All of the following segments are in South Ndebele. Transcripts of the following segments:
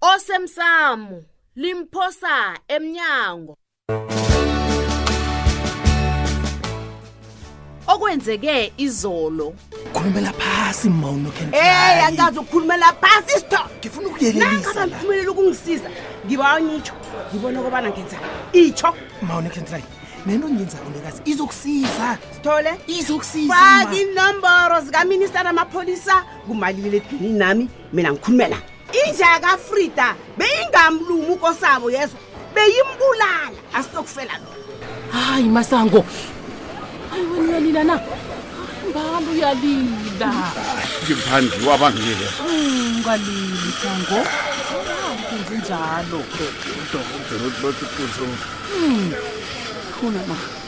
osemsamo limphosa emnyango okwenzeke izolo khulumela phasi mma unokeney angazi ukukhulumela phasi isitho ngifuna ukuyelelisa ngiphumelela ukungisiza ngiba ngitsho ngibona kobana ngenza itsho mma unokentrayi nento ngiyenzako lekazi izokusiza sithole izokusiza faka iinomboro zikaminister amapholisa kumaliledinini nami mina ngikhulume la inja yakafrida beyingamlumi ukosabo yezwa beyimbulala asizokufela lo hayi masango hayi wena uyalila na mbala uyalila ngiphandli wabangile hmm, ungalili sango kunzi njalo hmm. khona ma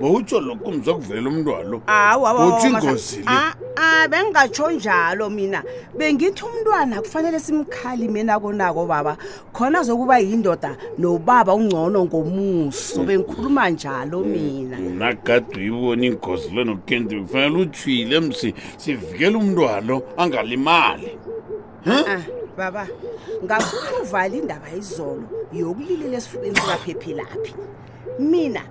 bowutsho lokho mzokuvela umntu walo awuthi ingozi le ah, ah, bengingatsho njalo mina bengithi umntwana kufanele simkhali mina konako baba khona zokuba yindoda nobaba ungcono ngomuso mm. bengikhuluma njalo mm. mina nakade uyibona ingozi le nokenti kufanele uthwile msi sivikele umntwalo angalimali ah, baba ngafuna uvala indaba izolo yokulilele esifubeni sikaphephilaphi mina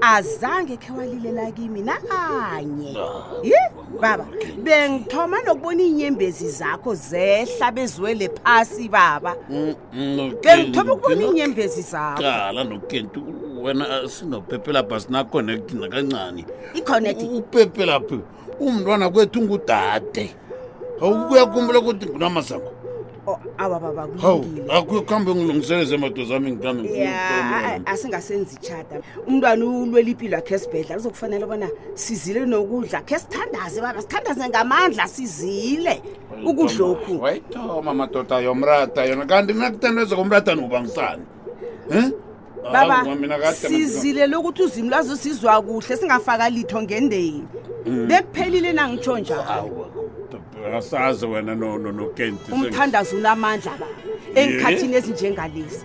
azange khe walilela kimi nakanye ye baba bengithoma nokubona iinyembezi zakho zehla bezwele phasi baba bengithoma ukubona iinyembezi zakho qala nokenti wena sinopepelapha sinakhona kina kancane ikhona upepelaphi umntwana kwethu ngudade awukuyakhumbula ukuthi ngunamasango Oh, awa baba hawu kulungile akuyo kuhambe ngilungiseleze madoda zami ngihambe ya asingasenzi itshada umntwana ulwela impilo yakhe esibhedlela kuzokufanele bona sizile nokudla khe sithandaze baba sithandaze ngamandla sizile ukudlokhu wayithoma madoda yomrata yona kanti nakuthandazeka umrata nobangisani um baba sizilele ukuthi uzimu lwazosizwa kuhle singafaka litho ngendeni mm. bekuphelile nangitsho njalo asazi wena nokenti umthandazo unamandla ba engikhathini ezinjengalezi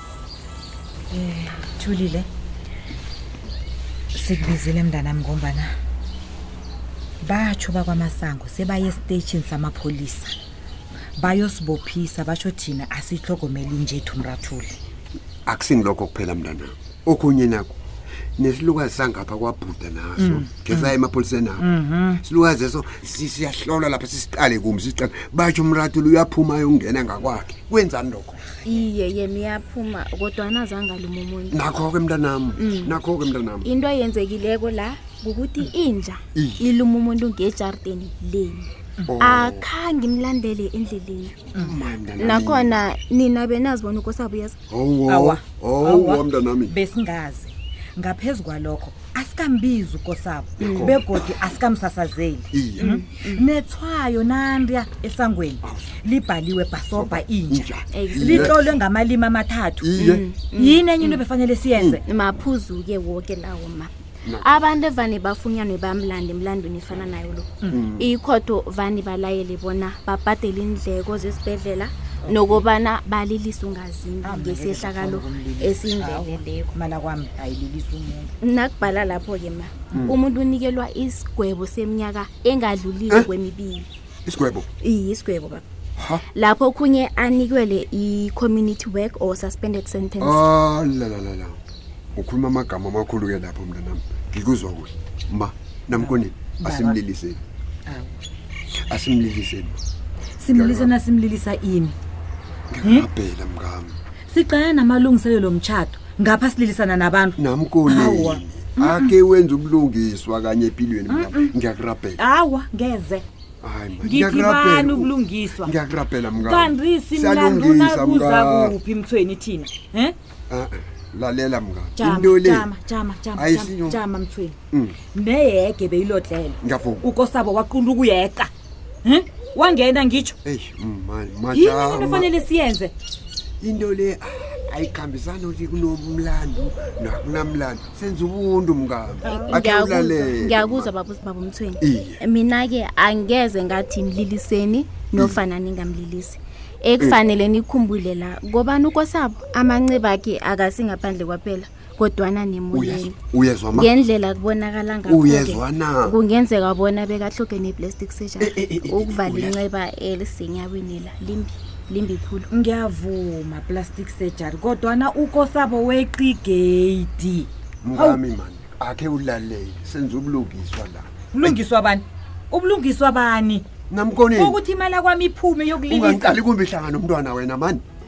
Eh, thulile sikubizile mntanami ngombana batsho bakwamasango sebaye esiteshini samapholisa bayosibophisa batsho thina asihlogomeli njethu mrathule akusingilokho kuphela mntanam okunye nako nesilukazi sangapha kwabhuda naso mm. ngesaye mm. emapholiseni apho mm-hmm. silukazi eso siyahlolwa lapha sisiqale kumbi sisiqale batsho umrathule uyaphuma ayongena ngakwakhe kwenzani lokho iye yena uyaphuma kodwana zangaluma umuntu nakho-ke mntanami Mm. nakho-ke mntanami into eyenzekileko la kukuthi inja Iye. iluma umuntu ngejardeni lenu Oh. akhange imlandele endleleni Mayi, mntanami. nakhona nina benazi bona ukosabuyeza Awa. owo owo Awa. mntanami besingazi ngaphezu kwalokho asikambizi ukosabo Yikho. begodi asikamsasazeli Iye. Mm. nethwayo nandiya esangweni libhaliwe bhasobha inja Iye. litlolwe ngamalimi amathathu Iye. Mm. yini enye into befanele siyenze maphuzu-ke woke lawo ma Na. abantu evane bafunyanwe bamlande emlandweni efana nayo lo Mm. ikhotho vane balayele bona babhadele iindleko zesibhedlela nokobana balilise ungazimbi ngesehlakalo esingeleleko mana kwami ayililisa umuntu nakubhala lapho-ke ma mm. umuntu unikelwa isigwebo seminyaka engadlulile eh? kwemibili isigwebo iye isigwebo baba lapho okhunye anikwele i-community work or suspended sentence ah, lalalala ukhuluma amagama amakhulu-ke lapho mntanami ngikuzwa kuhle ma namkonini asimliliseni asimliliseni simlilisa nasimlilisa ini ngiyabhela mkami siqaya namalungiselelo omtshato ngapha sililisana nabantu namkonile ake wenza ubulungiswa kanye empilweni ngiyakurabhela hawa ngeze ngithibani ubulungiswa ngiyakurabhela mkandisi mlandunakuza kuphi mthweni thina um ah, lalela mngaintoleayijama mthweni mm. neyege beyilodlela ngiyavuma ukosabo waqunda ukuyeqa Hm? Wangena ngitsho. Hey, manje manje. Yini kufanele siyenze? Into le ah, ayikhambisana ukuthi kunomlando nakunamlando senza ubuntu mngami akhawulalela ngiyakuzwa babu babu mthweni mina ke angeze ngathi mliliseni nofana ningamlilisi ekufanele nikhumbule la ngobani ukosabo amancebakhe akasingaphandle kwaphela kodwana nemoyeni uyezwa ma ngendlela kubonakala ngauyezwa na kungenzeka bona bekahloge ne-plastic surgery eh, eh, eh, ukuvala inceba elisenyabeni la limbi limbi khulu ngiyavuma plastic surgery kodwana ukosabo weqigeyidi mkami mani akhe ulalele senza ubulungiswa la ubulungiswa bani ubulungiswa bani namkoneni ukuthi imali akwami iphume yokulingisa ungancali kumbi ihlangana umntwana wena mani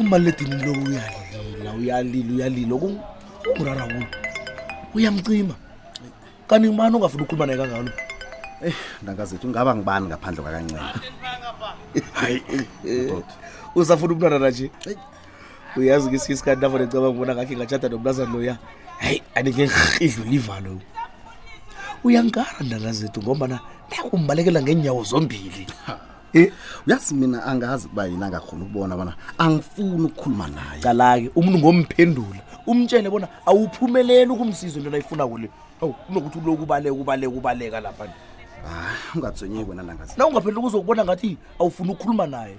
umaliledinini lo uyalila uyalila uyalila ungurara kulo uyamcima kanti ngubani ongafuna ukukhuluma naye kangalo eyi ndakazethu ngaba ngibani ngaphandle kwakancela hayi usafuna umntwana nanje uyazi ngesinye isikhathi navo necabanga ubona ngakhe ngatshada nomntazana loya hayi anike idlula ivalo uyangara ndala zethu ngombana nakumbalekela ngeenyawo zombili Eh? uyazi mina angazi kuba yini angakhona ukubona bona angifuni ukukhuluma naye calake umuntu ngomphendula umtshele bona awuphumeleli ukumsiza into nayifunako le awu kunokuthi uloku ubaleka ubaleka ubaleka lapha Ah, ungatsonyeki wena nangazi na ungaphendula kuzokubona ngathi awufuni ukukhuluma naye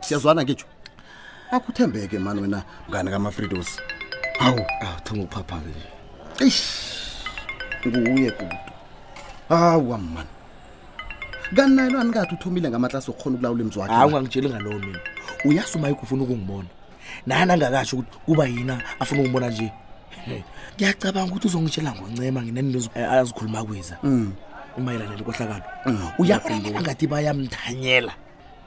siyazwana ngitsho akuthembeke mani wena mngane kamafridos hawu awu thoma ukuphapha-ke nje eish nguye kudu hawu amani kanayelo anikathi uthomile ngamatlasi okukhona ukulawula imzi wakhe hawu ungangitsheli ngalowo mina uyazi uma ikufuna ukungibona naye nangakasho ukuthi kuba yina afuna ukungibona nje He, ngiyacabanga ukuthi uzongitshela ngoncema ngineninizo azikhuluma kwiza imayelana nenkohlakalo uyabona mina ngathi bayamthanyela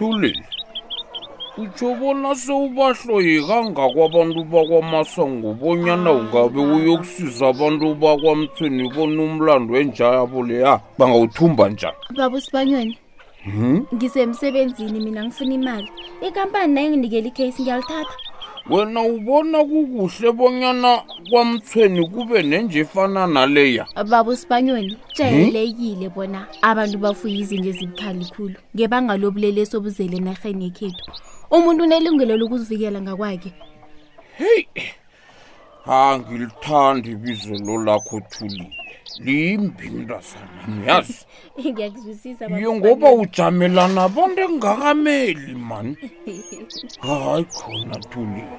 thulile utsho bona sewubahloye kangako abantu bakwamasango bonyana ungabe uyokusiza abantu bakwamthweni bona umlando enjayabo leya bangawuthumba njani baba usibanyoni Hmm? ngisemsebenzini mina ngifuna imali ikampani naye nginikela icase ngiyalithatha wena ubona kukuhle bonyana kwamthweni kube nenje efana naleya baba usibanyoni jayelekile bona abantu bafuye izinto ezibukhali khulu ngebanga lobulelesi obuzele enarheni yekhethu umuntu unelungelo lokuzivikela ngakwakhe heyi angilithandi ibizelo lakho thulile limbi mntazana niyazi ngiyakuzwisisa baba iye ngoba Sibanyoni. ujamelana bonto engakameli mani hayi khona thulile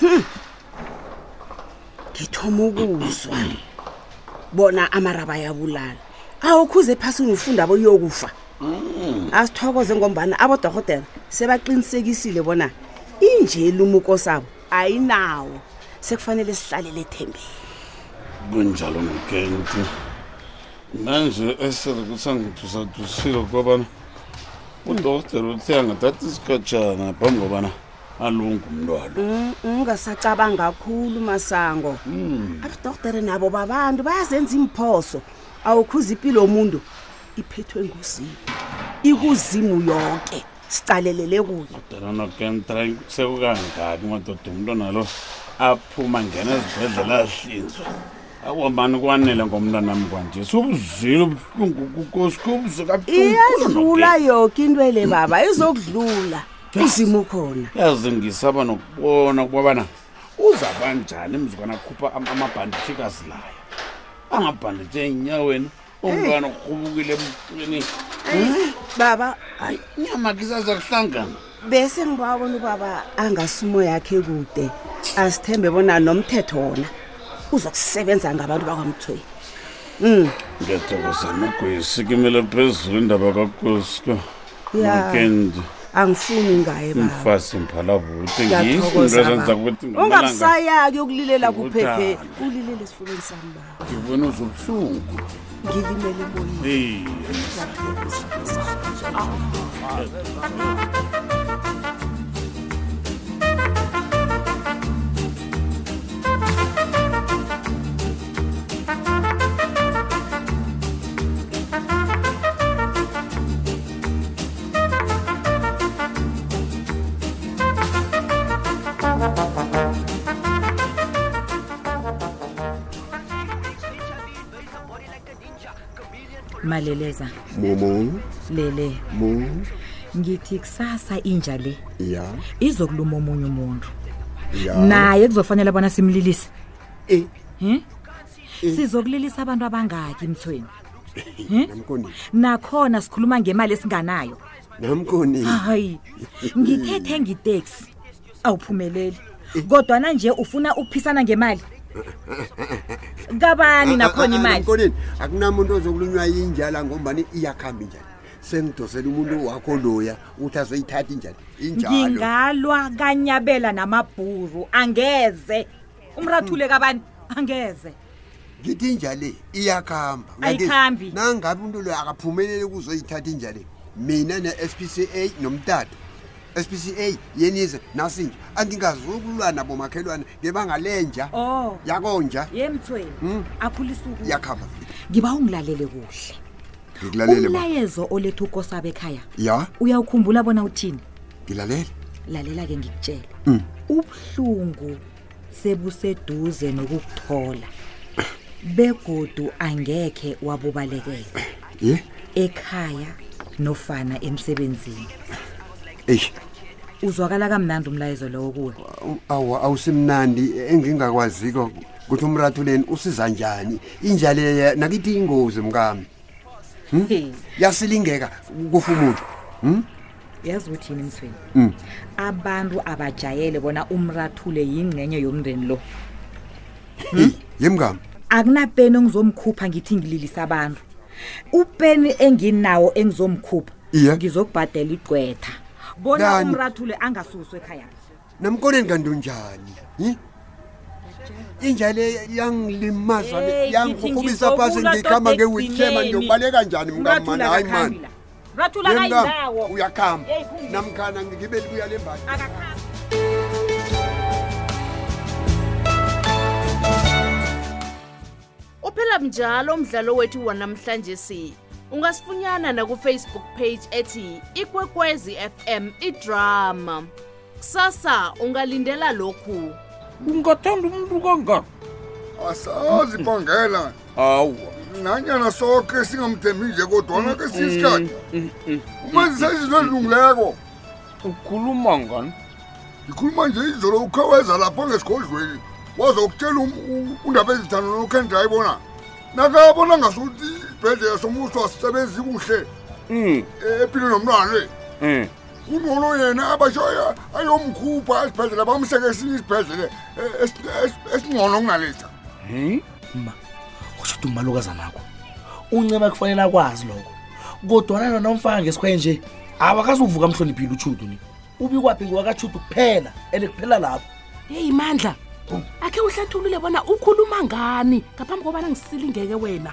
Hmm. ngithoma ukuzwa bona amaraba ayabulala awukhuze ephasini ufunda boyokufa hmm. asithokoze ngombana abodorhotela sebaqinisekisile bona injeli umukosabo ayinawo sekufanele sihlalele ethembeni kunjalo mkenti manje esele kusangithusathusile kwabana udokotela uthe angathatha isikhatshana phambi kwabana alungu umntwana Mm, ungasacabanga kakhulu masango Mm. abadoktere nabo babantu bayazenza iimphoso awukhuza impilo yomuntu iphethwe nguzimu ikuzimu yonke sicalelele kuye danana kentra sekukangabi madoda umntwana lo aphuma ngena ezibhedlela ahlinzwe akwambani kwanele ngomntwanami kwanje subuzile ubuhlungu kukosi kubuze iyadlula yoke into ele baba izokudlula umzima ukhona yazi ngisaba nokubona ukubabana uza banjani mzukwana akhupha am- amabhandithi kazilayo angabhandithi enyaweni umntwana ukhubukile emqini baba hayi inyama kisaza kuhlangana bese ngibawabona ubaba angasumo yakhe kude asithembe bona nomthetho wona uzokusebenza ngabantu bakwamthweni um ngiyathokoza nogwesi kimele phezulu indaba kagosko ya Weekend angifuni ngaye baba umfazi umphala buthi Ngiyathokoza, ngiyizinto baba. ukuthi ungamsayaki ukulilela kuphephe Ngikuthanda. ulilele esifubeni sami baba ngibona uzobuhlungu ngilimele emoyeni maleleza mumu lele mumu ngithi kusasa inja le ya izokuluma omunye umuntu ya naye kuzofanele bona simlilise Eh. Hmm? Eh. sizokulilisa abantu abangaki mthweni Eh? namkoni nakhona sikhuluma ngemali esinganayo namkoni hayi ngithethe ngiteksi awuphumeleli kodwana nje ufuna ukuphisana ngemali kabani nakhona imali namkonini akunamuntu ozokulunywa yinjala ngombani iyakuhamba injani sengidosela umuntu wakho loya ukuthi azoyithatha injani injalo ngingalwa kanyabela namabhuru angeze umrathule kabani angeze ngithi inja le iyakuhamba Ayikhambi. nangabe umuntu loyo akaphumeleli kuzoyithatha inja le mina ne-s p c a nomtata s p c a yenize nasinja angingazukulwana bomakhelwana ngebanga lenja o yakonja ye mthweni Hmm. akhulisa uku yakuhamba ngiba ungilalele kuhle ngikulalele ma umlayezo oletha ukosabe ekhaya ya uyawukhumbula bona uthini ngilalele lalela-ke ngikutshele Mm. ubuhlungu sebuseduze nokukuthola begodu angekhe wabubalekela ye ekhaya nofana emsebenzini eyi uzwakala kamnandi umlayezo lowo kuwe awu- awu awusimnandi engingakwaziko ukuthi umrathuleni usiza njani inja le nakithi ingozi mkami Hmm? Hey. yasilingeka kufa umuntu Hmm? yazi ukuthi yini msweni Mm. abantu abajayele bona umrathule yingcenye yomndeni lo yemkami akunapeni engizomkhupha ngithi ngililisa abantu upeni enginawo engizomkhupha Iye. ngizokubhadela igqwetha bona Dani. umrathule angasuswe ekhaya namkoneni kanti unjani hi inja le yangilimaza Hey, yangikhubisa ngithi phasi ngizokula ngikhamba tode nge-wheelchair ekugcineni. manje ubaleka njani mkamani Rathula hayi mani akakhambila. Rathula Yemka, akayindawo. uyakhamba Hey, phumile. namkhana ngigibeli kuya le mbali Akakhambi. uphela mnjalo umdlalo wethu wanamhlanje si ungasifunyana nakufacebook page ethi ikwekwezi fm idrama kusasa ungalindela lokhu ungathanda umuntu kangaka asazi bangela hawu nanyana soke singamthembi nje kodwana ke siyisikhathi mm, mm, mm, umazisa izinto ezilungileko ukhuluma ngani ngikhuluma nje izolo ukhaweza lapha ngesigodlweni wazokutshela um, undaba ezithando nokhendrayi bona nakabona ngasuthi isibhedlela somuso asisebenzi kuhle empilweni nomntwana le unono yena abasho ayomkhupha esibhedlela bamuse kesinye isibhedlela eh, eh, esingcono kunalesa ma usho ukuthi umalukazanakho unceba kufanele akwazi lokho kodwana nona umfaka ngesikhwaye nje awakazi uvuka mhloniphile utshudu ni ubikwaphi ngowakatshudu kuphela and kuphela lapho heyi mandla akhe uhlathulule bona ukhuluma ngani ngaphambi kobana ngisilingeke wena